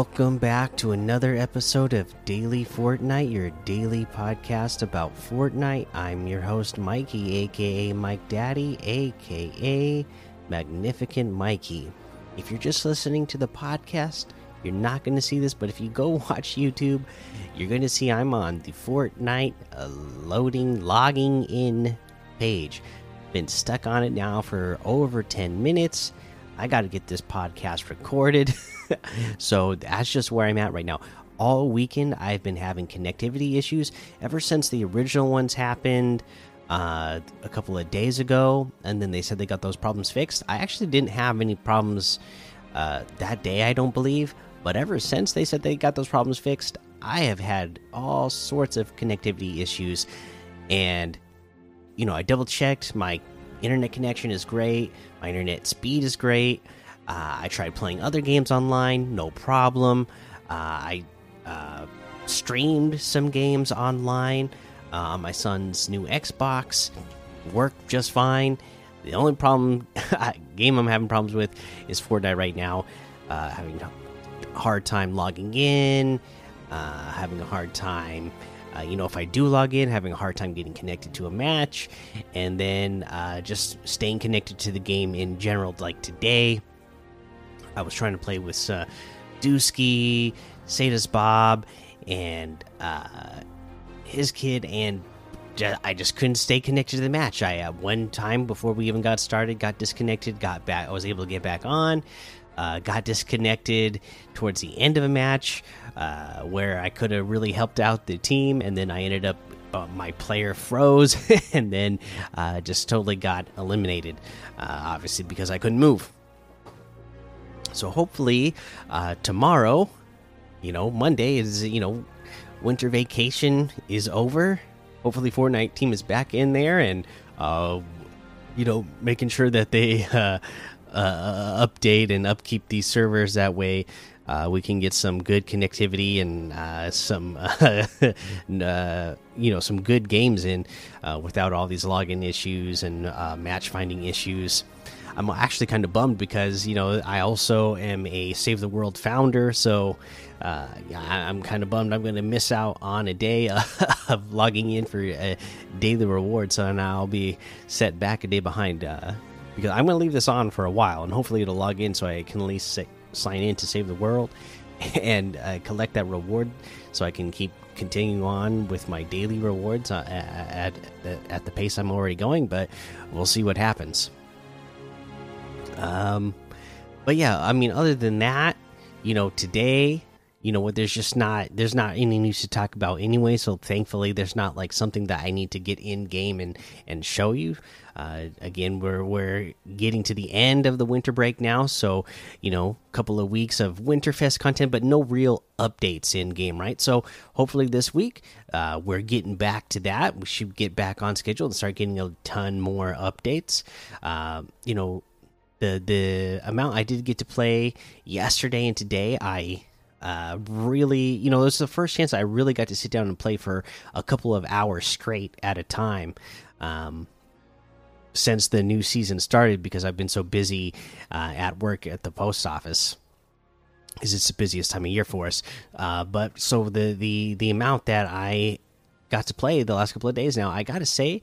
Welcome back to another episode of Daily Fortnite, your daily podcast about Fortnite. I'm your host, Mikey, aka Mike Daddy, aka Magnificent Mikey. If you're just listening to the podcast, you're not going to see this, but if you go watch YouTube, you're going to see I'm on the Fortnite uh, loading, logging in page. Been stuck on it now for over 10 minutes. I got to get this podcast recorded. so that's just where I'm at right now. All weekend, I've been having connectivity issues ever since the original ones happened uh, a couple of days ago, and then they said they got those problems fixed. I actually didn't have any problems uh, that day, I don't believe, but ever since they said they got those problems fixed, I have had all sorts of connectivity issues, and you know, I double checked my internet connection is great, my internet speed is great. Uh, I tried playing other games online, no problem. Uh, I uh, streamed some games online on uh, my son's new Xbox, worked just fine. The only problem game I'm having problems with is Fortnite right now. Having a hard time logging in, having a hard time. Uh, you know, if I do log in, having a hard time getting connected to a match, and then uh, just staying connected to the game in general. Like today, I was trying to play with uh, Dusky, Sada's Bob, and uh, his kid, and I just couldn't stay connected to the match. I uh, one time before we even got started, got disconnected, got back. I was able to get back on. Uh, got disconnected towards the end of a match uh, where I could have really helped out the team, and then I ended up uh, my player froze, and then uh, just totally got eliminated. Uh, obviously, because I couldn't move. So hopefully uh, tomorrow, you know, Monday is you know, winter vacation is over. Hopefully, Fortnite team is back in there and you know, making sure that they uh, update and upkeep these servers. That way, uh, we can get some good connectivity and uh, some, uh, you know, some good games in uh, without all these login issues and uh, match finding issues. I'm actually kind of bummed because you know I also am a Save the World founder, so uh, I'm kind of bummed I'm going to miss out on a day of logging in for a daily reward. So now I'll be set back a day behind uh, because I'm going to leave this on for a while, and hopefully it'll log in so I can at least sign in to Save the World and uh, collect that reward, so I can keep continuing on with my daily rewards uh, at, at at the pace I'm already going. But we'll see what happens. Um, but yeah, I mean, other than that, you know, today, you know what, there's just not there's not any news to talk about anyway. So thankfully, there's not like something that I need to get in game and and show you. Uh, again, we're we're getting to the end of the winter break now, so you know, a couple of weeks of Winterfest content, but no real updates in game, right? So hopefully this week, uh, we're getting back to that. We should get back on schedule and start getting a ton more updates. Uh, you know, the the amount I did get to play yesterday and today, I uh, really, you know, this is the first chance I really got to sit down and play for a couple of hours straight at a time. Um, since the new season started, because I've been so busy uh, at work at the post office, because it's the busiest time of year for us. Uh, but so the the the amount that I got to play the last couple of days now, I got to say,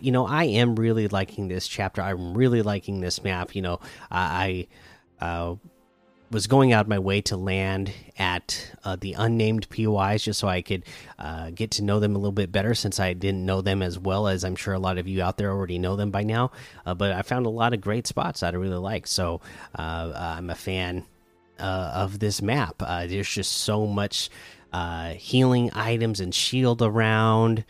you know, I am really liking this chapter. I'm really liking this map. You know, I, uh, was going out my way to land at uh, the unnamed POIs just so I could uh, get to know them a little bit better since I didn't know them as well as I'm sure a lot of you out there already know them by now. Uh, but I found a lot of great spots that I really like. So uh, I'm a fan uh, of this map. Uh, there's just so much healing items and shield around.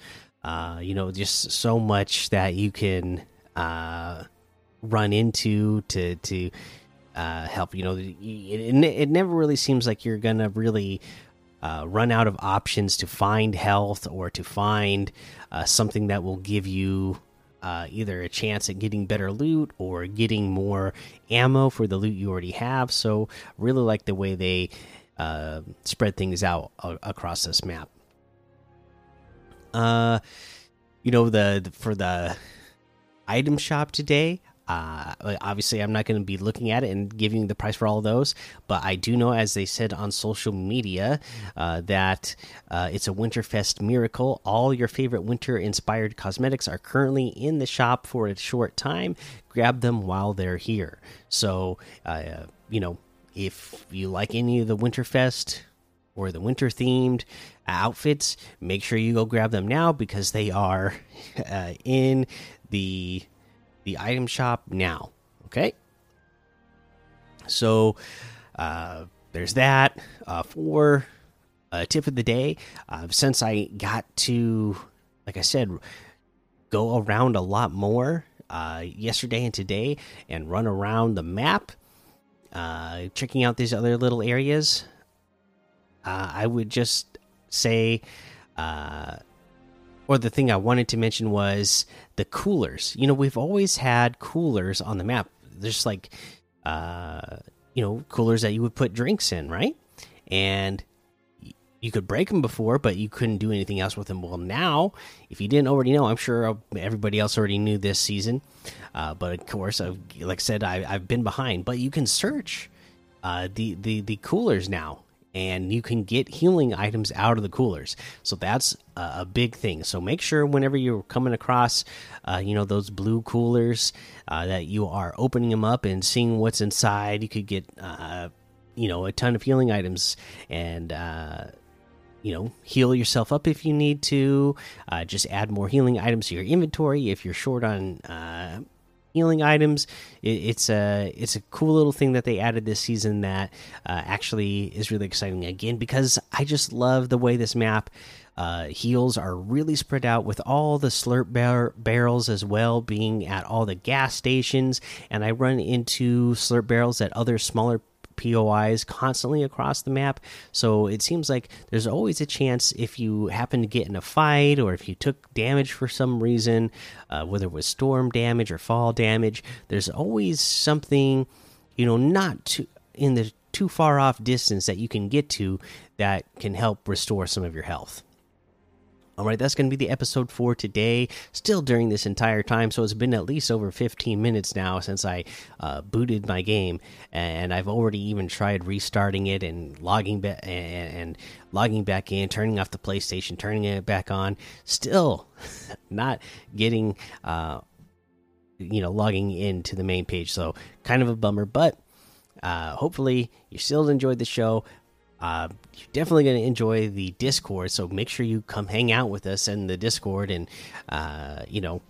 You know, just so much that you can run into to to uh, help. You know, it, it, never really seems like you're gonna really uh, run out of options to find health or to find uh, something that will give you uh, either a chance at getting better loot or getting more ammo for the loot you already have. So, really like the way they uh, spread things out across this map. Uh, you know the, the for the item shop today. Uh, obviously, I'm not going to be looking at it and giving the price for all those, but I do know, as they said on social media, uh, that uh, it's a Winterfest miracle. All your favorite winter inspired cosmetics are currently in the shop for a short time. Grab them while they're here. So, uh, you know, if you like any of the Winterfest or the winter themed outfits, make sure you go grab them now because they are uh, in the the item shop now. Okay. So uh, there's that. Uh, for a tip of the day, uh, since I got to, like I said, go around a lot more uh, yesterday and today and run around the map, uh, checking out these other little areas, uh, I would just say uh, or the thing I wanted to mention was the coolers. You know, we've always had coolers on the map. There's like, uh, you know, coolers that you would put drinks in, right? And you could break them before, but you couldn't do anything else with them. Well, now, if you didn't already know, I'm sure everybody else already knew this season. Uh, but of course, I've, like I said, I, have been behind. But you can search uh, the the the coolers now, and you can get healing items out of the coolers. So that's a, big thing. So make sure whenever you're coming across, uh, you know, those blue coolers, uh, that you are opening them up and seeing what's inside. You could get, uh, you know, a ton of healing items and, uh, you know, heal yourself up if you need to. Uh, just add more healing items to your inventory if you're short on uh, healing items. It, it's a it's a cool little thing that they added this season that uh, actually is really exciting again because I just love the way this map uh, heals are really spread out with all the slurp bar barrels as well being at all the gas stations and I run into slurp barrels at other smaller POIs constantly across the map. So it seems like there's always a chance if you happen to get in a fight or if you took damage for some reason, uh, whether it was storm damage or fall damage, there's always something, you know, not too in the too far off distance that you can get to that can help restore some of your health. All right, that's going to be the episode for today. Still during this entire time, so it's been at least over 15 minutes now since I uh, booted my game, and I've already even tried restarting it and logging back and, and, logging back in, turning off the PlayStation, turning it back on. Still, not getting, uh, you know, logging into the main page. So kind of a bummer, but. Uh, hopefully, you still enjoyed the show. Uh, you're definitely going to enjoy the Discord. So make sure you come hang out with us in the Discord and, uh, you know,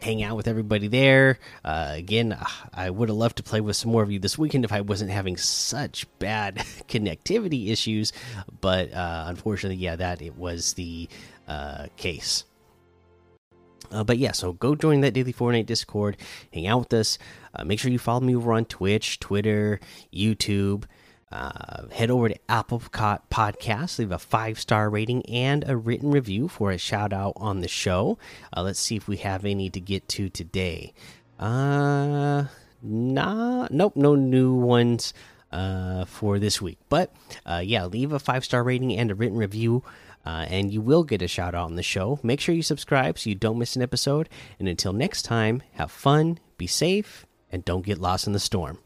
hang out with everybody there. Uh, again, I would have loved to play with some more of you this weekend if I wasn't having such bad connectivity issues. But uh, unfortunately, yeah, that it was the uh, case. Uh, but yeah, so go join that daily Fortnite Discord, hang out with us. Uh, make sure you follow me over on Twitch, Twitter, YouTube. Uh, head over to Apple Podcasts, leave a five star rating and a written review for a shout out on the show. Uh, let's see if we have any to get to today. Uh, nah, nope, no new ones uh, for this week. But uh, yeah, leave a five star rating and a written review. Uh, and you will get a shout out on the show. Make sure you subscribe so you don't miss an episode. And until next time, have fun, be safe, and don't get lost in the storm.